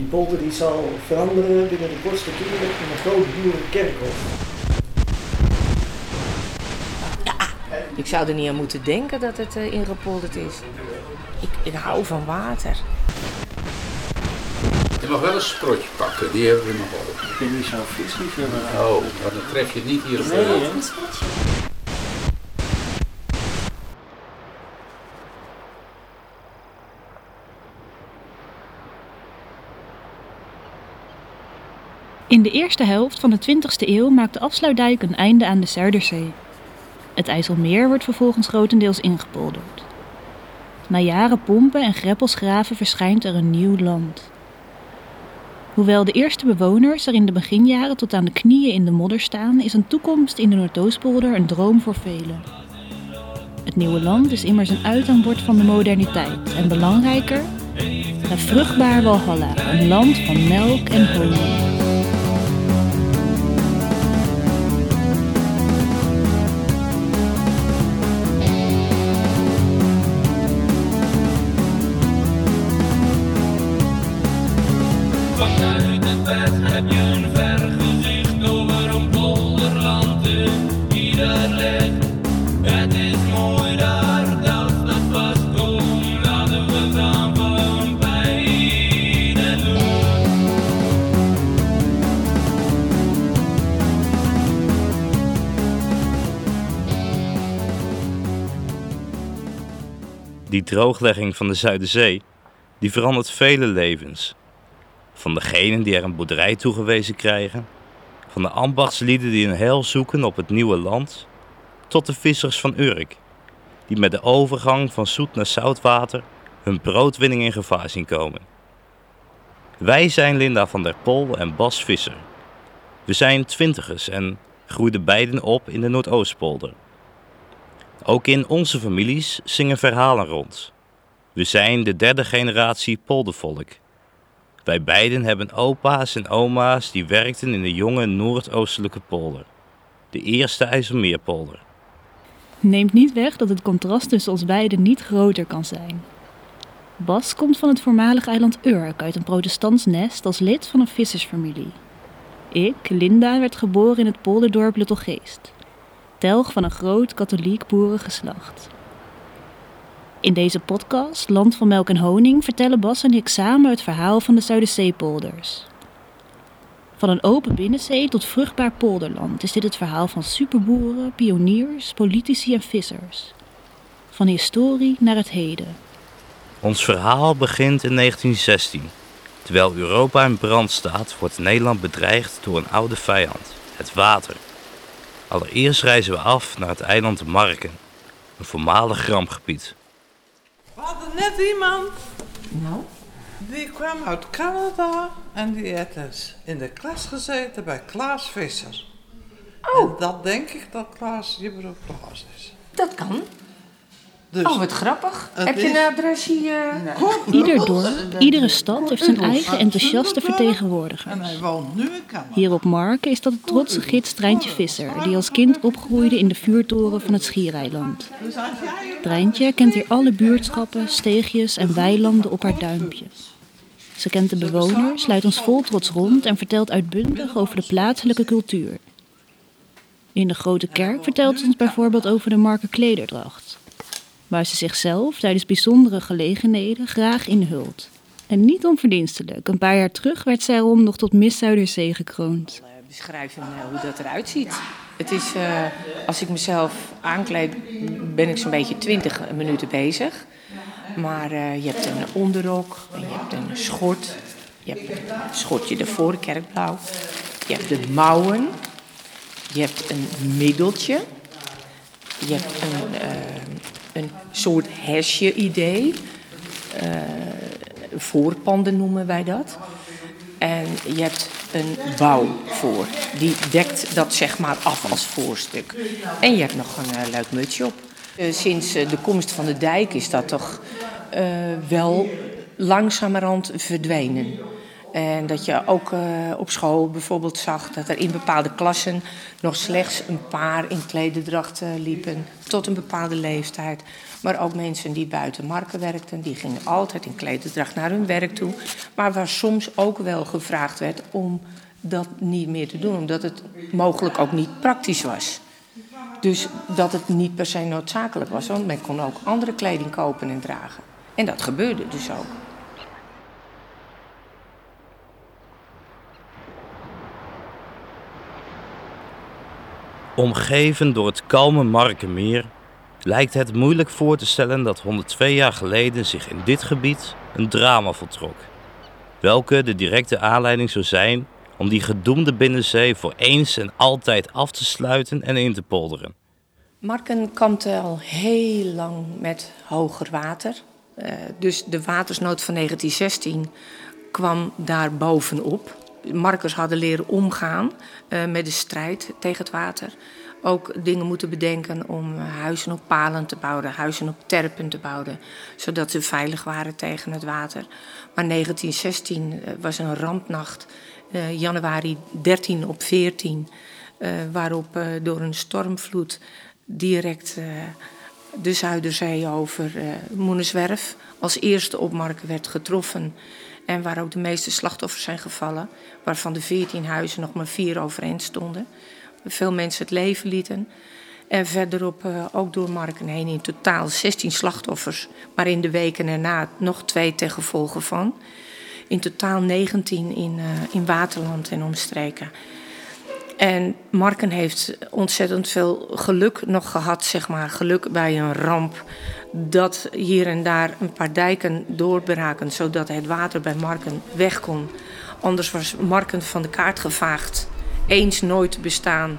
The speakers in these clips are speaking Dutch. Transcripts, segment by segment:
Die polder die zal veranderen binnen de kortste keren in een groot boerenkerkhof. Ik zou er niet aan moeten denken dat het uh, ingepolderd is. Ik, ik hou van water. Je mag wel een sprotje pakken, die hebben we nog wel. Ik ben niet zo'n visliefhebber. Oh, maar dan tref je het niet hier op Nee, de hè? In de eerste helft van de 20e eeuw maakt de afsluitdijk een einde aan de Zuiderzee. Het IJsselmeer wordt vervolgens grotendeels ingepolderd. Na jaren pompen en greppelsgraven verschijnt er een nieuw land. Hoewel de eerste bewoners er in de beginjaren tot aan de knieën in de modder staan, is een toekomst in de Noordoostpolder een droom voor velen. Het nieuwe land is immers een uithangbord van de moderniteit en belangrijker, een vruchtbaar Walhalla, een land van melk en honing. Drooglegging van de Zuiderzee, die verandert vele levens. Van degenen die er een boerderij toegewezen krijgen, van de ambachtslieden die een heil zoeken op het nieuwe land, tot de vissers van Urk, die met de overgang van zoet naar zoutwater hun broodwinning in gevaar zien komen. Wij zijn Linda van der Pol en Bas Visser. We zijn twintigers en groeiden beiden op in de Noordoostpolder. Ook in onze families zingen verhalen rond. We zijn de derde generatie poldervolk. Wij beiden hebben opa's en oma's die werkten in de jonge Noordoostelijke polder. De eerste IJsselmeerpolder. Neemt niet weg dat het contrast tussen ons beiden niet groter kan zijn. Bas komt van het voormalige eiland Urk uit een protestants nest als lid van een vissersfamilie. Ik, Linda, werd geboren in het polderdorp Luttelgeest. Telg van een groot katholiek boerengeslacht. In deze podcast, Land van Melk en Honing, vertellen Bas en ik samen het verhaal van de Zuiderzeepolders. Van een open binnenzee tot vruchtbaar polderland is dit het verhaal van superboeren, pioniers, politici en vissers. Van historie naar het heden. Ons verhaal begint in 1916. Terwijl Europa in brand staat, wordt Nederland bedreigd door een oude vijand, het water. Allereerst reizen we af naar het eiland Marken, een voormalig rampgebied. We hadden net iemand Nou, die kwam uit Canada en die heeft dus in de klas gezeten bij Klaas Visser. Oh. En dat denk ik dat Klaas je broer Klaas is. dat kan. Dus Oh, wat grappig. Heb je een adresje? eh? Ieder dorp, iedere stad heeft zijn eigen enthousiaste vertegenwoordiger. Hier op Marken is dat de trotse gids Treintje Visser, die als kind opgroeide in de vuurtoren van het Schiereiland. Treintje kent hier alle buurtschappen, steegjes en weilanden op haar duimpje. Ze kent de bewoners, leidt ons vol trots rond en vertelt uitbundig over de plaatselijke cultuur. In de grote kerk vertelt ze ons bijvoorbeeld over de Marken klederdracht, waar ze zichzelf tijdens bijzondere gelegenheden graag inhult. En niet onverdienstelijk, een paar jaar terug werd zij erom nog tot Miss Zuiderzee gekroond. Eh, beschrijven eh, hoe dat eruit ziet. Het is, eh, als ik mezelf aankleed, ben ik zo'n beetje 20 minuten bezig. Maar je hebt een onderrok, je hebt een schort, je hebt een schortje ervoor, kerkblauw. Je hebt de mouwen, je hebt een middeltje, je hebt een, een soort hesje-idee. Eh, voorpanden noemen wij dat. En je hebt een bouw voor. Die dekt dat zeg maar af als voorstuk. En je hebt nog een eh, leuk mutsje op. Eh, sinds de komst van de dijk is dat toch wel langzamerhand verdwenen. En dat je ook eh, op school bijvoorbeeld zag dat er in bepaalde klassen nog slechts een paar in klederdracht eh, liepen. Tot een bepaalde leeftijd. Maar ook mensen die buiten marken werkten, die gingen altijd in klederdracht naar hun werk toe. Maar waar soms ook wel gevraagd werd om dat niet meer te doen, omdat het mogelijk ook niet praktisch was. Dus dat het niet per se noodzakelijk was, want men kon ook andere kleding kopen en dragen. En dat gebeurde dus ook. Omgeven door het kalme Markenmeer lijkt het moeilijk voor te stellen dat 102 jaar geleden zich in dit gebied een drama voltrok. Welke de directe aanleiding zou zijn om die gedoemde binnenzee voor eens en altijd af te sluiten en in te polderen. Marken kampte al heel lang met hoger water. Eh, dus de watersnood van 1916 kwam daar bovenop. Markers hadden leren omgaan eh, met de strijd tegen het water. Ook dingen moeten bedenken om eh, huizen op palen te bouwen, huizen op terpen te bouwen, zodat ze veilig waren tegen het water. Maar 1916 eh, was een rampnacht, januari 13 op 14, eh, waarop door een stormvloed direct de Zuiderzee over Moeneswerf als eerste op Marken werd getroffen. En waar ook de meeste slachtoffers zijn gevallen, waarvan de 14 huizen nog maar vier overeind stonden. Veel mensen het leven lieten. En verderop eh, ook door Marken heen in totaal 16 slachtoffers, maar in de weken erna nog twee ten gevolge van. In totaal 19 in, eh, in Waterland en omstreken. En Marken heeft ontzettend veel geluk nog gehad, zeg maar. Geluk bij een ramp. Dat hier en daar een paar dijken doorbraken, zodat het water bij Marken weg kon. Anders was Marken van de kaart gevaagd. Eens nooit bestaan.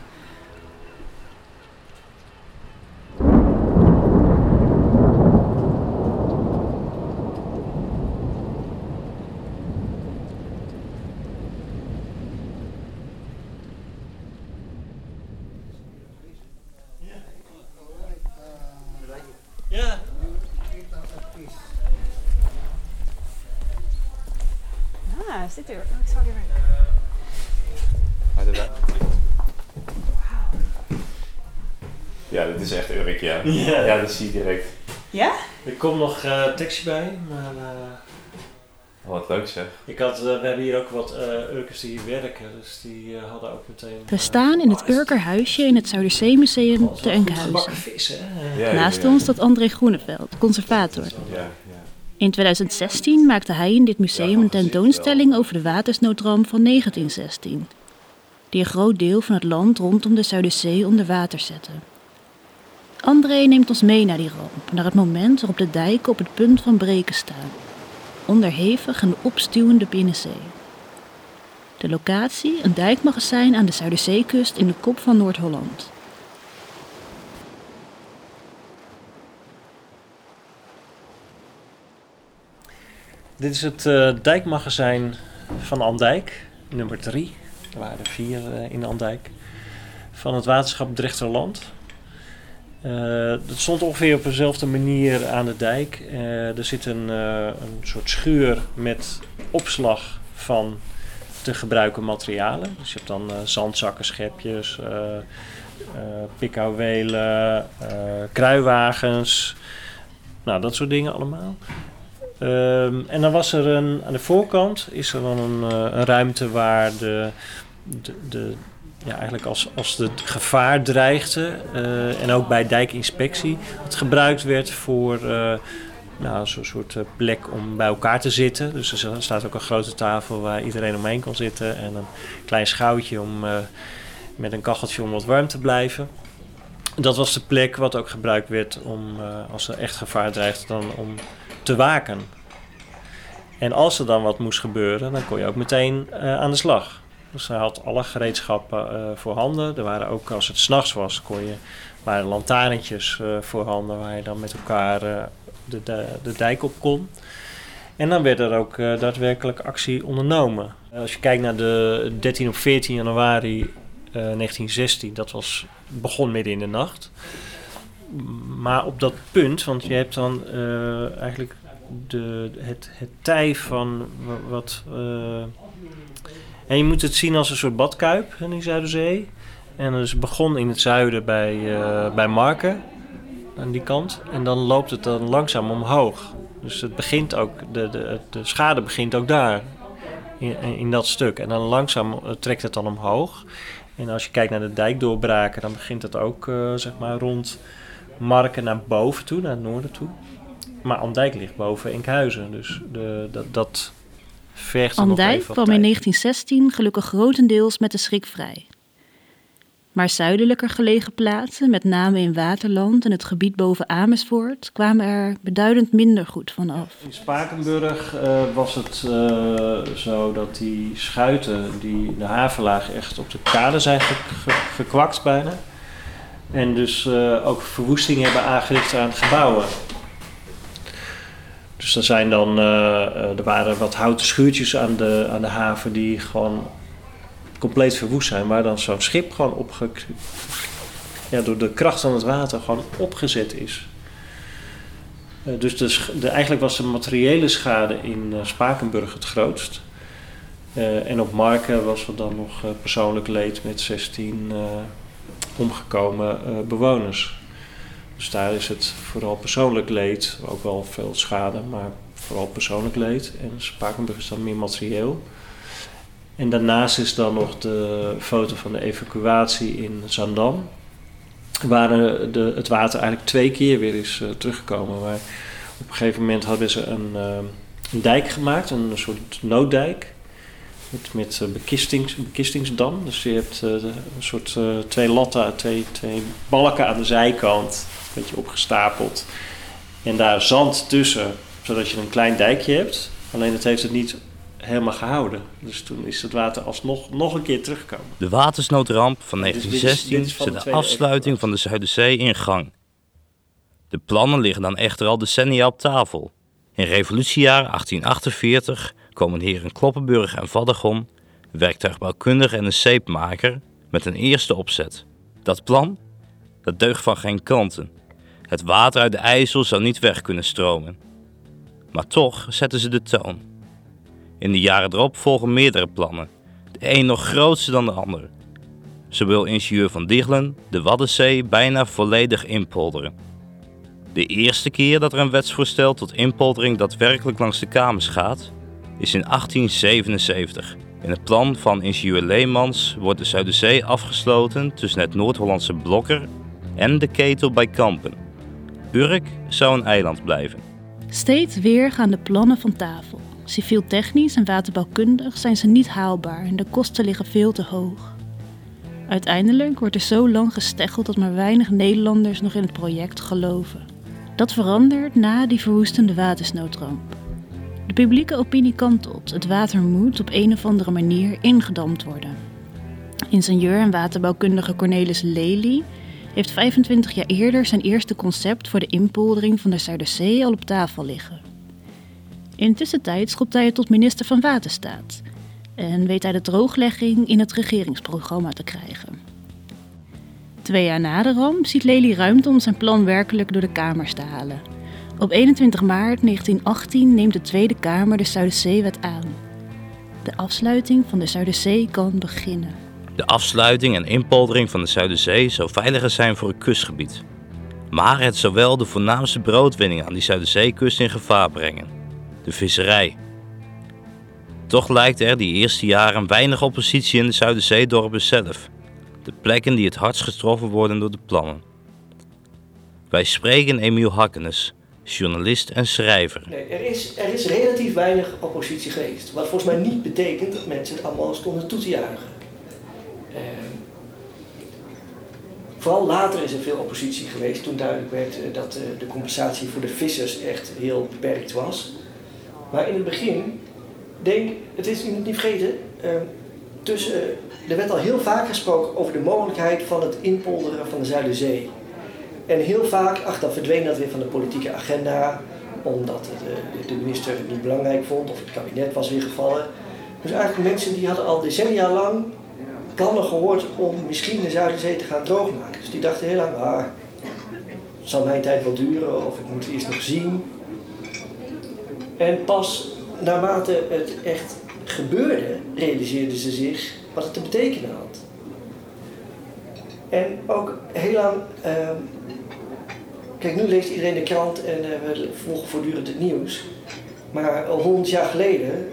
Ja. Ah, zit er. Oh, ik zal er Ja, dit is echt Urk, ja. Ja. Ja, dat zie je direct. Ja? Er komt nog eh tekstje bij, maar eh, Oh, wat leuk zeg. ik had, eh, we hebben hier ook wat eh Urkers die hier werken, dus die eh, hadden ook meteen... We staan in het Urkerhuisje in het Zuiderzeemuseum te Enkhuizen. Gebakken vis, hè? Ja, ja, Naast ja. ons staat André Groeneveld, conservator. Ja, ja. In 2016 maakte hij in dit museum een tentoonstelling over de watersnoodramp van 1916. Die een groot deel van het land rondom de Zuiderzee onder water zette. André neemt ons mee naar die ramp, naar het moment waarop de dijken op het punt van breken staan. Onderhevig en opstuwende binnenzee. De locatie, een dijkmagazijn aan de Zuiderzeekust in de kop van Noord-Holland. Dit is het eh, dijkmagazijn van Andijk, nummer 3. Er waren er vier eh, in Andijk. Van het waterschap Drechterland. Eh dat stond ongeveer op dezelfde manier aan de dijk. Er zit een, een soort schuur met opslag van te gebruiken materialen. Dus je hebt dan zandzakken, schepjes, pikhouwelen, kruiwagens. Nou, dat soort dingen allemaal. Ehm, en dan was er een, aan de voorkant is er dan een, eh, een ruimte waar de, de, ja, eigenlijk als, als het gevaar dreigde eh, en ook bij dijkinspectie, het gebruikt werd voor eh, nou, zo'n soort plek om bij elkaar te zitten. Dus er staat ook een grote tafel waar iedereen omheen kan zitten en een klein schouwtje om met een kacheltje om wat warm te blijven. Dat was de plek wat ook gebruikt werd om, als er echt gevaar dreigde, dan om te waken. En als er dan wat moest gebeuren, dan kon je ook meteen eh, aan de slag. Dus hij had alle gereedschappen eh voorhanden. Er waren ook, als het s'nachts was, kon je, waren lantaarntjes eh voorhanden waar je dan met elkaar de, de, de dijk op kon. En dan werd er ook daadwerkelijk actie ondernomen. Als je kijkt naar de 13 of 14 januari eh, 1916, dat was, begon midden in de nacht. Maar op dat punt, want je hebt dan eh, eigenlijk de, het, het tij van wa- wat eh, En je moet het zien als een soort badkuip in die Zuiderzee. En dus begon in het zuiden bij, eh, bij Marken, aan die kant. En dan loopt het dan langzaam omhoog. Dus het begint ook, de, de, de schade begint ook daar, in, in dat stuk. En dan langzaam trekt het dan omhoog. En als je kijkt naar de dijkdoorbraken, dan begint het ook zeg maar rond Marken naar boven toe, naar het noorden toe. Maar Andijk ligt boven Enkhuizen, dus de, dat, dat vergt Andijk even wat kwam in tijd. 1916 gelukkig grotendeels met de schrik vrij. Maar zuidelijker gelegen plaatsen, met name in Waterland en het gebied boven Amersfoort, kwamen er beduidend minder goed van af. In Spakenburg eh, was het eh, zo dat die schuiten die in de haven lagen echt op de kade zijn ge- ge- gekwakt bijna. En dus eh, ook verwoesting hebben aangericht aan gebouwen. Dus er zijn dan, eh, eh, er waren wat houten schuurtjes aan de, aan de haven die gewoon compleet verwoest zijn. Waar dan zo'n schip gewoon opge, ja, door de kracht van het water gewoon opgezet is. Eh, dus eigenlijk was de materiële schade in Spakenburg het grootst. En op Marken was er dan nog persoonlijk leed met 16 eh, omgekomen eh, bewoners. Dus daar is het vooral persoonlijk leed, ook wel veel schade, maar vooral persoonlijk leed. En Spakenburg is dan meer materieel. En daarnaast is dan nog de foto van de evacuatie in Zandam. Waar eh, de, het water eigenlijk twee keer weer is eh, teruggekomen. Waar op een gegeven moment hadden ze een, een dijk gemaakt, een soort nooddijk. Met, met eh, bekistings, bekistingsdam. Dus je hebt eh, een soort eh, twee latten, twee, twee balken aan de zijkant. Een beetje opgestapeld. En daar zand tussen, zodat je een klein dijkje hebt. Alleen het heeft het niet helemaal gehouden. Dus toen is het water alsnog nog een keer teruggekomen. De watersnoodramp van Dus dit is- 1916 dit is van zet de de afsluiting van de Zuiderzee in gang. De plannen liggen dan echter al decennia op tafel. In revolutiejaar 1848 komen de heren Kloppenburg en Vaddegom, werktuigbouwkundige en een zeepmaker, met een eerste opzet. Dat plan? Dat deugt van geen kanten. Het water uit de IJssel zou niet weg kunnen stromen. Maar toch zetten ze de toon. In de jaren erop volgen meerdere plannen, de een nog groter dan de ander. Zo wil ingenieur Van Dichelen de Waddenzee bijna volledig inpolderen. De eerste keer dat er een wetsvoorstel tot inpoldering daadwerkelijk langs de Kamers gaat, is in 1877. In het plan van ingenieur Leemans wordt de Zuiderzee afgesloten tussen het Noord-Hollandse Blokker en de Ketel bij Kampen. Urk zou een eiland blijven. Steeds weer gaan de plannen van tafel. Civiel technisch en waterbouwkundig zijn ze niet haalbaar en de kosten liggen veel te hoog. Uiteindelijk wordt er zo lang gesteggeld dat maar weinig Nederlanders nog in het project geloven. Dat verandert na die verwoestende watersnoodramp. De publieke opinie kantelt. Het water moet op een of andere manier ingedamd worden. Ingenieur en waterbouwkundige Cornelis Lely heeft 25 jaar eerder zijn eerste concept voor de inpoldering van de Zuiderzee al op tafel liggen. Intussen tijd schopt hij het tot minister van Waterstaat en weet hij de drooglegging in het regeringsprogramma te krijgen. Twee jaar na de ramp ziet Lely ruimte om zijn plan werkelijk door de Kamers te halen. Op 21 maart 1918 neemt de Tweede Kamer de Zuiderzeewet aan. De afsluiting van de Zuiderzee kan beginnen. De afsluiting en inpoldering van de Zuiderzee zou veiliger zijn voor het kustgebied. Maar het zou wel de voornaamste broodwinning aan die Zuiderzeekust in gevaar brengen: de visserij. Toch lijkt er die eerste jaren weinig oppositie in de Zuiderzeedorpen zelf, de plekken die het hardst getroffen worden door de plannen. Wij spreken Emiel Hakkenes, journalist en schrijver. Nee, er is, er is relatief weinig oppositie geweest. Wat volgens mij niet betekent dat mensen het allemaal stonden toe te. Ehm, vooral later is er veel oppositie geweest toen duidelijk werd eh, dat eh, de compensatie voor de vissers echt heel beperkt was. Maar in het begin, denk, het is niet vergeten, ehm, tussen, er werd al heel vaak gesproken over de mogelijkheid van het inpolderen van de Zuiderzee. En heel vaak, ach, dan verdween dat weer van de politieke agenda, omdat eh, de minister het niet belangrijk vond of het kabinet was weer gevallen. Dus eigenlijk mensen die hadden al decennia lang plannen gehoord om misschien de Zuiderzee te gaan droogmaken. Dus die dachten heel lang, ah, zal mijn tijd wel duren of ik moet eerst nog zien. En pas naarmate het echt gebeurde, realiseerden ze zich wat het te betekenen had. En ook heel lang. ehm, kijk, nu leest iedereen de krant en eh, we volgen voortdurend het nieuws. Maar al honderd jaar geleden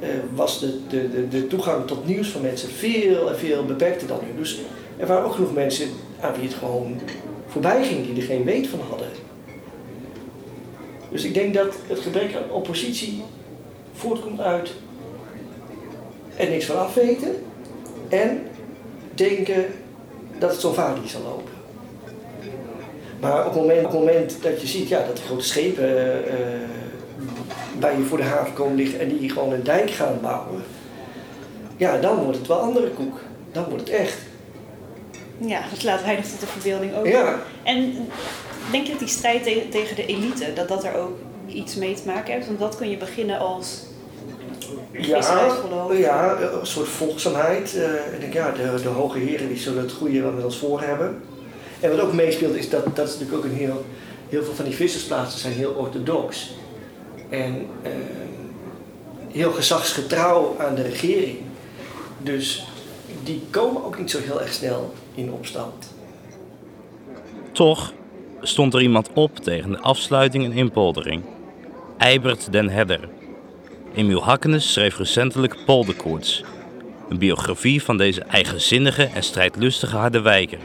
eh, was de, de, de, de toegang tot nieuws van mensen veel en veel beperkter dan nu. Dus er waren ook genoeg mensen aan wie het gewoon voorbij ging, die er geen weet van hadden. Dus ik denk dat het gebrek aan oppositie voortkomt uit er niks van afweten en denken dat het zo vaak niet zal lopen. Maar op het moment, op het moment dat je ziet ja, dat de grote schepen eh, eh, bij je voor de haven komen liggen en die gewoon een dijk gaan bouwen, ja, dan wordt het wel andere koek. Dan wordt het echt. Ja, dat laat weinig tot de verbeelding over. Ja. En denk je dat die strijd te- tegen de elite, dat dat er ook iets mee te maken heeft? Want dat kun je beginnen als Ja, ja, een soort volgzaamheid. Eh, ik denk, ja, de, de hoge heren die zullen het goede wel met ons voor hebben. En wat ook meespeelt is dat, dat is natuurlijk ook een heel, heel veel van die vissersplaatsen zijn heel orthodox. En eh, heel gezagsgetrouw aan de regering. Dus die komen ook niet zo heel erg snel in opstand. Toch stond er iemand op tegen de afsluiting en inpoldering. Eibert den Hedder. Emiel Hakkenes schreef recentelijk Polderkoorts. Een biografie van deze eigenzinnige en strijdlustige Harderwijker.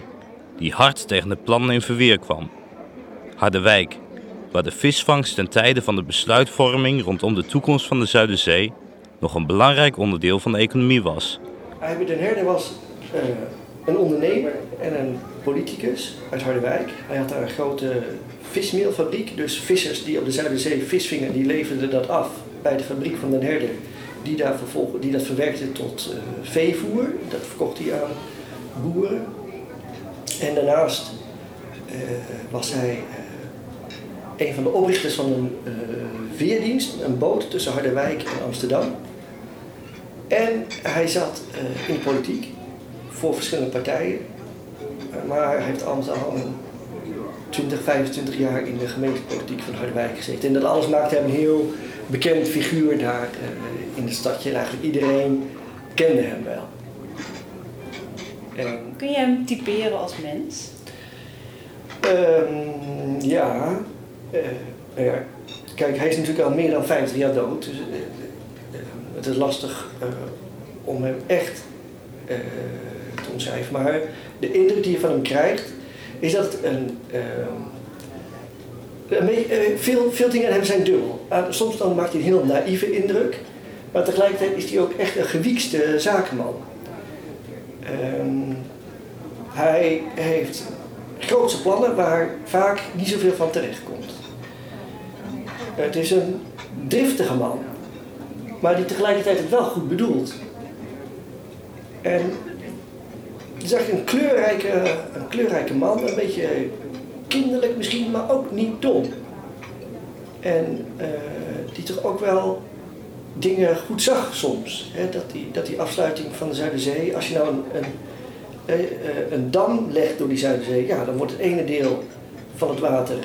Die hard tegen de plannen in verweer kwam. Harderwijk, waar de visvangst ten tijde van de besluitvorming rondom de toekomst van de Zuiderzee nog een belangrijk onderdeel van de economie was. Eibert den Herder was eh, een ondernemer en een politicus uit Harderwijk. Hij had daar een grote vismeelfabriek. Dus vissers die op de Zuiderzee vis vingen, die leverden dat af bij de fabriek van den Herder. Die, daar vervolgens, die dat verwerkte tot eh, veevoer. Dat verkocht hij aan boeren. En daarnaast eh, was hij eh, een van de oprichters van een eh, veerdienst, een boot tussen Harderwijk en Amsterdam. En hij zat in politiek voor verschillende partijen. Maar hij heeft al al een 20, 25 jaar in de gemeentepolitiek van Harderwijk gezeten. En dat alles maakte hem een heel bekend figuur daar in het stadje. En eigenlijk iedereen kende hem wel. En, Kun je hem typeren als mens? Ehm, ja, eh, nou ja, kijk, hij is natuurlijk al meer dan 50 jaar dood. Dus eh, eh, het is lastig eh, om hem echt eh, te omschrijven. Maar de indruk die je van hem krijgt, is dat een. ehm, eh, veel, veel dingen aan hem zijn dubbel. Ah, soms dan maakt hij een heel naïeve indruk, maar tegelijkertijd is hij ook echt een gewiekste zakenman. Ehm, hij heeft grootse plannen waar vaak niet zoveel van terecht komt. Het is een driftige man, maar die tegelijkertijd wel goed bedoelt. En het is eigenlijk een kleurrijke, een kleurrijke man, een beetje kinderlijk misschien, maar ook niet dom. En eh, die toch ook wel dingen goed zag soms. Hè? Dat, die, dat die afsluiting van de Zuiderzee, als je nou een, een, eh, eh, een dam legt door die Zuiderzee, ja, dan wordt het ene deel van het water,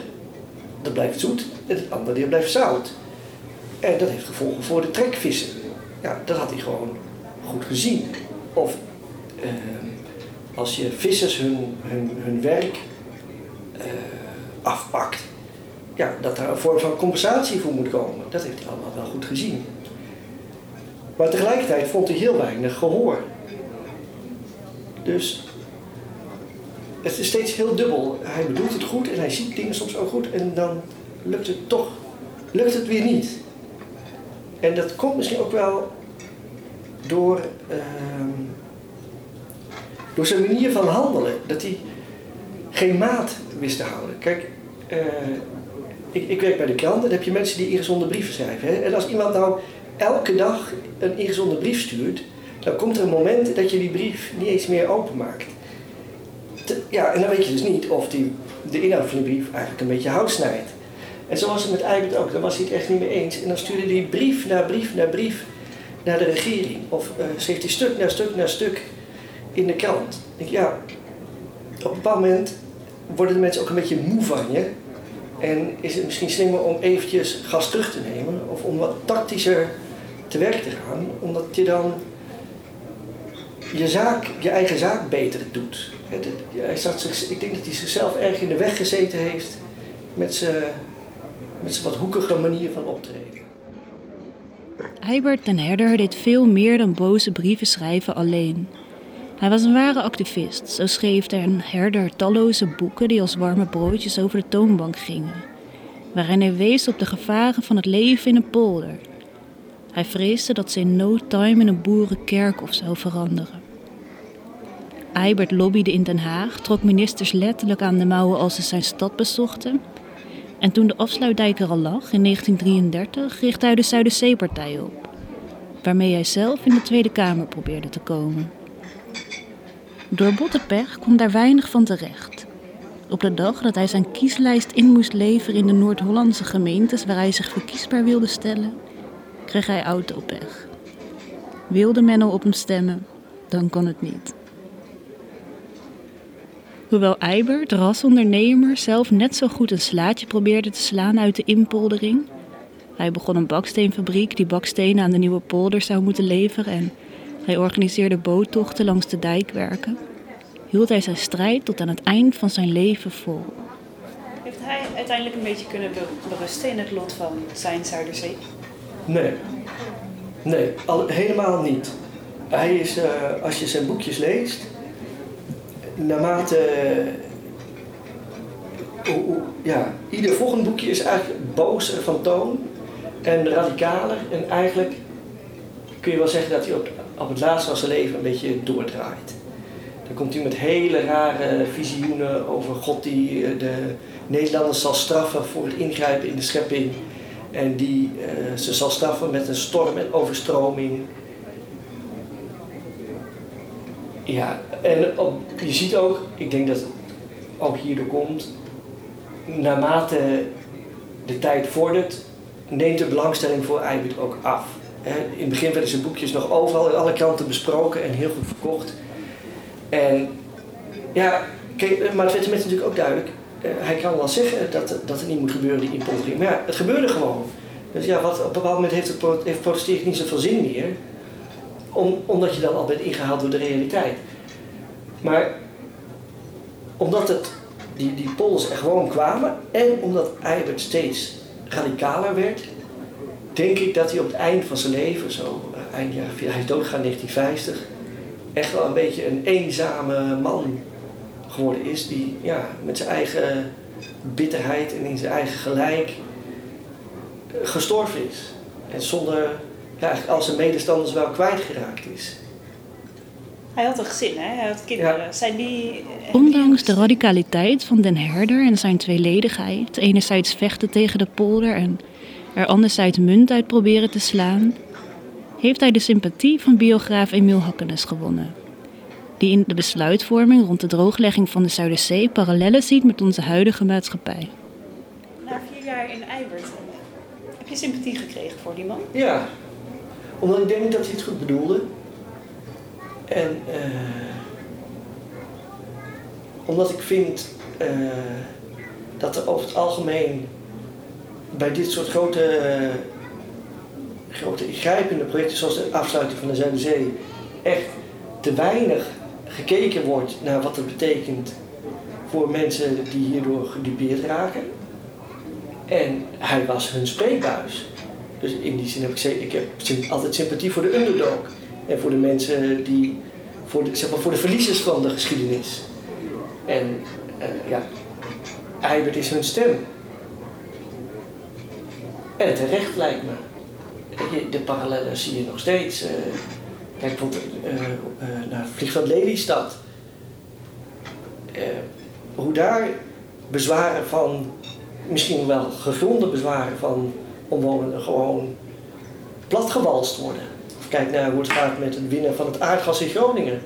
dat blijft zoet, en het andere deel blijft zout. En dat heeft gevolgen voor de trekvissen. Ja, dat had hij gewoon goed gezien. Of eh, als je vissers hun, hun, hun werk eh, afpakt, ja, dat daar een vorm van compensatie voor moet komen. Dat heeft hij allemaal wel goed gezien. Maar tegelijkertijd vond hij heel weinig gehoor. Dus het is steeds heel dubbel. Hij bedoelt het goed en hij ziet dingen soms ook goed en dan lukt het toch, lukt het weer niet. En dat komt misschien ook wel door, ehm, door zijn manier van handelen. Dat hij geen maat wist te houden. Kijk, eh, ik, ik werk bij de krant en dan heb je mensen die ingezonde brieven schrijven. Hè? En als iemand nou elke dag een ingezonde brief stuurt, dan komt er een moment dat je die brief niet eens meer openmaakt. Ja, en dan weet je dus niet of die, de inhoud van die brief eigenlijk een beetje hout snijdt. En zo was het met Eibert ook, daar was hij het echt niet mee eens. En dan stuurde hij brief na brief na brief naar de regering. Of eh, schreef hij stuk na stuk na stuk in de krant. Ik ja, op een bepaald moment worden de mensen ook een beetje moe van je. En is het misschien slimmer om eventjes gas terug te nemen. Of om wat tactischer te werk te gaan, omdat je dan je, zaak, je eigen zaak beter doet. Hij zat zich, ik denk dat hij zichzelf erg in de weg gezeten heeft met zijn met zijn wat hoekige manier van optreden. Eibert den Herder deed veel meer dan boze brieven schrijven alleen. Hij was een ware activist. Zo schreef den Herder talloze boeken die als warme broodjes over de toonbank gingen, waarin hij wees op de gevaren van het leven in een polder. Hij vreesde dat ze in no time in een boerenkerkhof zou veranderen. Eibert lobbyde in Den Haag, trok ministers letterlijk aan de mouwen als ze zijn stad bezochten. En toen de afsluitdijk er al lag, in 1933, richtte hij de Zuiderzeepartij op, waarmee hij zelf in de Tweede Kamer probeerde te komen. Door botte pech kwam daar weinig van terecht. Op de dag dat hij zijn kieslijst in moest leveren in de Noord-Hollandse gemeentes waar hij zich verkiesbaar wilde stellen, kreeg hij autopech. Wilde men al op hem stemmen, dan kon het niet. Hoewel Eibert, rasondernemer, zelf net zo goed een slaatje probeerde te slaan uit de inpoldering. Hij begon een baksteenfabriek die bakstenen aan de nieuwe polder zou moeten leveren en hij organiseerde boottochten langs de dijkwerken. Hield hij zijn strijd tot aan het eind van zijn leven vol. Heeft hij uiteindelijk een beetje kunnen be- berusten in het lot van zijn Zuiderzee? Nee. Nee, al, helemaal niet. Hij is, eh, als je zijn boekjes leest, naarmate. eh, ja, ieder volgende boekje is eigenlijk bozer van toon en radicaler. En eigenlijk kun je wel zeggen dat hij op, op het laatst van zijn leven een beetje doordraait. Dan komt hij met hele rare visioenen over God die eh, de Nederlanders zal straffen voor het ingrijpen in de schepping. En die eh, ze zal straffen met een storm en overstroming. Ja, en op, je ziet ook, ik denk dat het ook hierdoor komt, naarmate de tijd vordert, neemt de belangstelling voor Eibert ook af. In het begin werden zijn boekjes nog overal in alle kranten besproken en heel goed verkocht. En ja, maar het werd de mensen natuurlijk ook duidelijk. Eh, hij kan wel zeggen dat, dat het niet moet gebeuren, die inpoldering. Maar ja, het gebeurde gewoon. Dus ja, wat, op een bepaald moment heeft, het, heeft protesteren niet zoveel zin meer. Om, omdat je dan al bent ingehaald door de realiteit. Maar omdat het, die, die polders er gewoon kwamen en omdat Eibert steeds radicaler werd, denk ik dat hij op het eind van zijn leven, zo eh, eind jaren, hij is doodgegaan in 1950, echt wel een beetje een eenzame man geworden is, die ja, met zijn eigen bitterheid en in zijn eigen gelijk eh, gestorven is. En zonder ja, eigenlijk al zijn medestanders wel kwijtgeraakt is. Hij had een gezin, hè? Hij had kinderen. Zijn die... Ondanks de radicaliteit van Den Herder en zijn tweeledigheid, enerzijds vechten tegen de polder en er anderzijds munt uit proberen te slaan, heeft hij de sympathie van biograaf Emiel Hakkenes gewonnen. Die in de besluitvorming rond de drooglegging van de Zuiderzee parallellen ziet met onze huidige maatschappij. Na vier jaar in Eibert, heb je sympathie gekregen voor die man? Ja, omdat ik denk dat hij het goed bedoelde. En eh, omdat ik vind eh, dat er over het algemeen bij dit soort grote, grote ingrijpende projecten zoals de afsluiting van de Zuiderzee echt te weinig gekeken wordt naar wat het betekent voor mensen die hierdoor gedupeerd raken. En hij was hun spreekbuis. Dus in die zin heb ik, ik heb altijd sympathie voor de underdog. En voor de mensen die, voor de, zeg maar, voor de verliezers van de geschiedenis. En eh, ja, Eibert is hun stem. En terecht lijkt me. De parallellen zie je nog steeds. eh. Kijk bijvoorbeeld eh, eh, naar Vliegveld Lelystad. Eh, hoe daar bezwaren van, misschien wel gegronde bezwaren van omwonenden gewoon platgewalst worden. Of kijk naar hoe het gaat met het winnen van het aardgas in Groningen.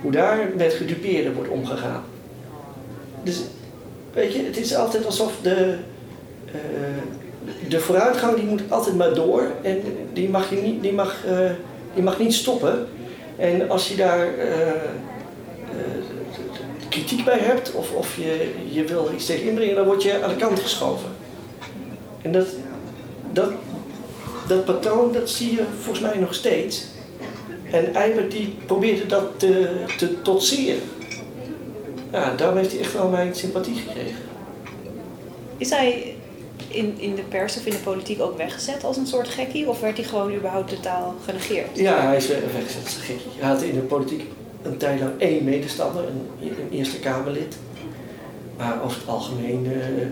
Hoe daar met gedupeerden wordt omgegaan. Dus weet je, het is altijd alsof de, de vooruitgang die moet altijd maar door. En die mag, je niet, die mag, die mag niet stoppen. En als je daar eh, eh, kritiek bij hebt of, of je, je wil iets tegen inbrengen, dan word je aan de kant geschoven. En dat, dat, dat patroon, dat zie je volgens mij nog steeds. En Eibert die probeerde dat te, te trotseren. Ja, daarom heeft hij echt wel mijn sympathie gekregen. Is hij in, in de pers of in de politiek ook weggezet als een soort gekkie? Of werd hij gewoon überhaupt totaal genegeerd? Ja, hij is weggezet als een gekkie. Hij had in de politiek een tijd lang één medestander, een, een Eerste Kamerlid. Maar over het algemeen eh,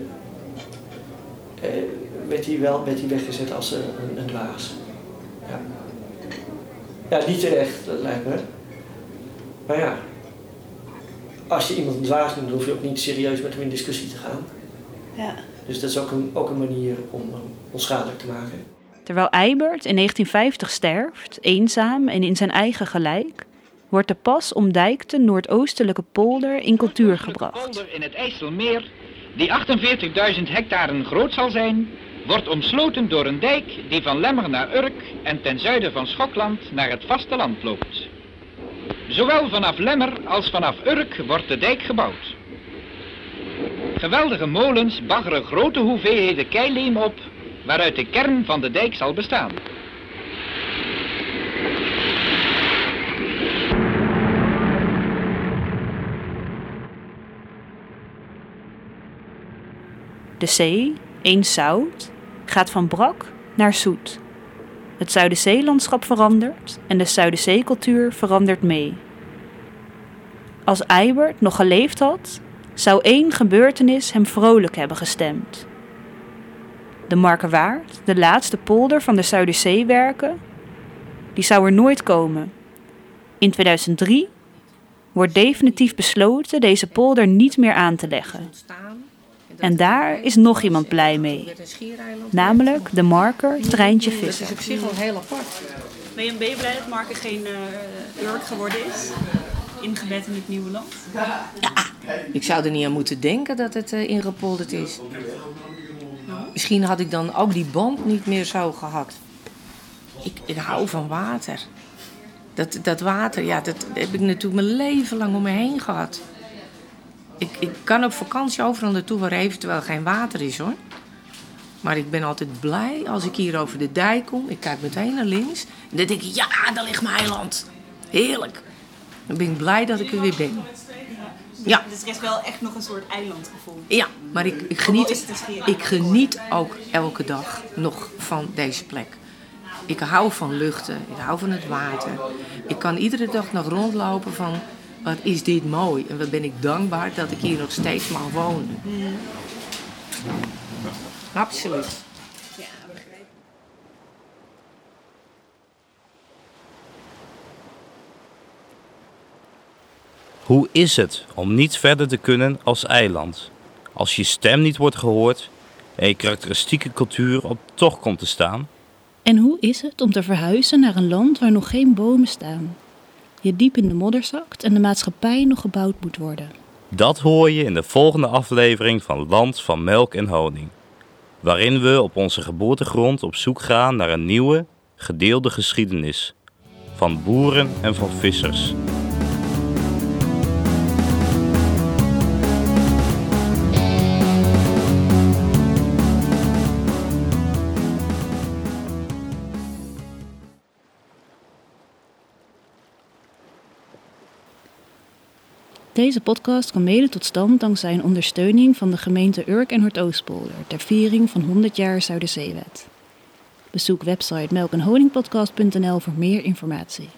eh, werd, hij wel, werd hij weggezet als een, een, een dwaas. Ja. ja, niet terecht, dat lijkt me. Maar ja, als je iemand een dwaas noemt, hoef je ook niet serieus met hem in discussie te gaan. Ja. Dus dat is ook een, ook een manier om hem onschadelijk te maken. Terwijl Eibert in 1950 sterft, eenzaam en in zijn eigen gelijk, wordt de pas omdijkte noordoostelijke polder in cultuur gebracht. polder in het IJsselmeer, die 48.000 hectaren groot zal zijn, wordt omsloten door een dijk die van Lemmer naar Urk en ten zuiden van Schokland naar het vasteland loopt. Zowel vanaf Lemmer als vanaf Urk wordt de dijk gebouwd. Geweldige molens baggeren grote hoeveelheden keileem op, waaruit de kern van de dijk zal bestaan. De zee, eens zout, gaat van brak naar zoet. Het Zuiderzeelandschap verandert en de Zuiderzeecultuur verandert mee. Als Eibert nog geleefd had, zou één gebeurtenis hem vrolijk hebben gestemd. De Markerwaard, de laatste polder van de Zuiderzeewerken, die zou er nooit komen. In 2003 wordt definitief besloten deze polder niet meer aan te leggen. En daar is nog iemand blij mee. Namelijk de marker Treintje Visser. Dat is op zich wel heel apart. Ben je, blij dat Marken geen uh, Urk geworden is? Ingebed in het nieuwe land? Ik zou er niet aan moeten denken dat het eh, ingepolderd is. Misschien had ik dan ook die band niet meer zo gehad. Ik, ik hou van water. Dat, dat water, ja, dat heb ik natuurlijk mijn leven lang om me heen gehad. Ik, ik kan op vakantie overal naartoe waar eventueel geen water is hoor. Maar ik ben altijd blij als ik hier over de dijk kom. Ik kijk meteen naar links. En dan denk ik, ja, daar ligt mijn eiland. Heerlijk. Dan ben ik blij dat ik er weer ben. Ja. Dus er is wel echt nog een soort eilandgevoel. Ja, maar ik, ik, geniet, ik geniet ook elke dag nog van deze plek. Ik hou van luchten, ik hou van het water. Ik kan iedere dag nog rondlopen van, wat is dit mooi. En wat ben ik dankbaar dat ik hier nog steeds mag wonen. Absoluut. Hoe is het om niet verder te kunnen als eiland? Als je stem niet wordt gehoord en je karakteristieke cultuur op toch komt te staan? En hoe is het om te verhuizen naar een land waar nog geen bomen staan? Je diep in de modder zakt en de maatschappij nog gebouwd moet worden. Dat hoor je in de volgende aflevering van Land van Melk en Honing. Waarin we op onze geboortegrond op zoek gaan naar een nieuwe, gedeelde geschiedenis. Van boeren en van vissers. Deze podcast kwam mede tot stand dankzij een ondersteuning van de gemeente Urk en Noordoostpolder ter viering van 100 jaar Zuiderzeewet. Bezoek website melkenhoningpodcast.nl voor meer informatie.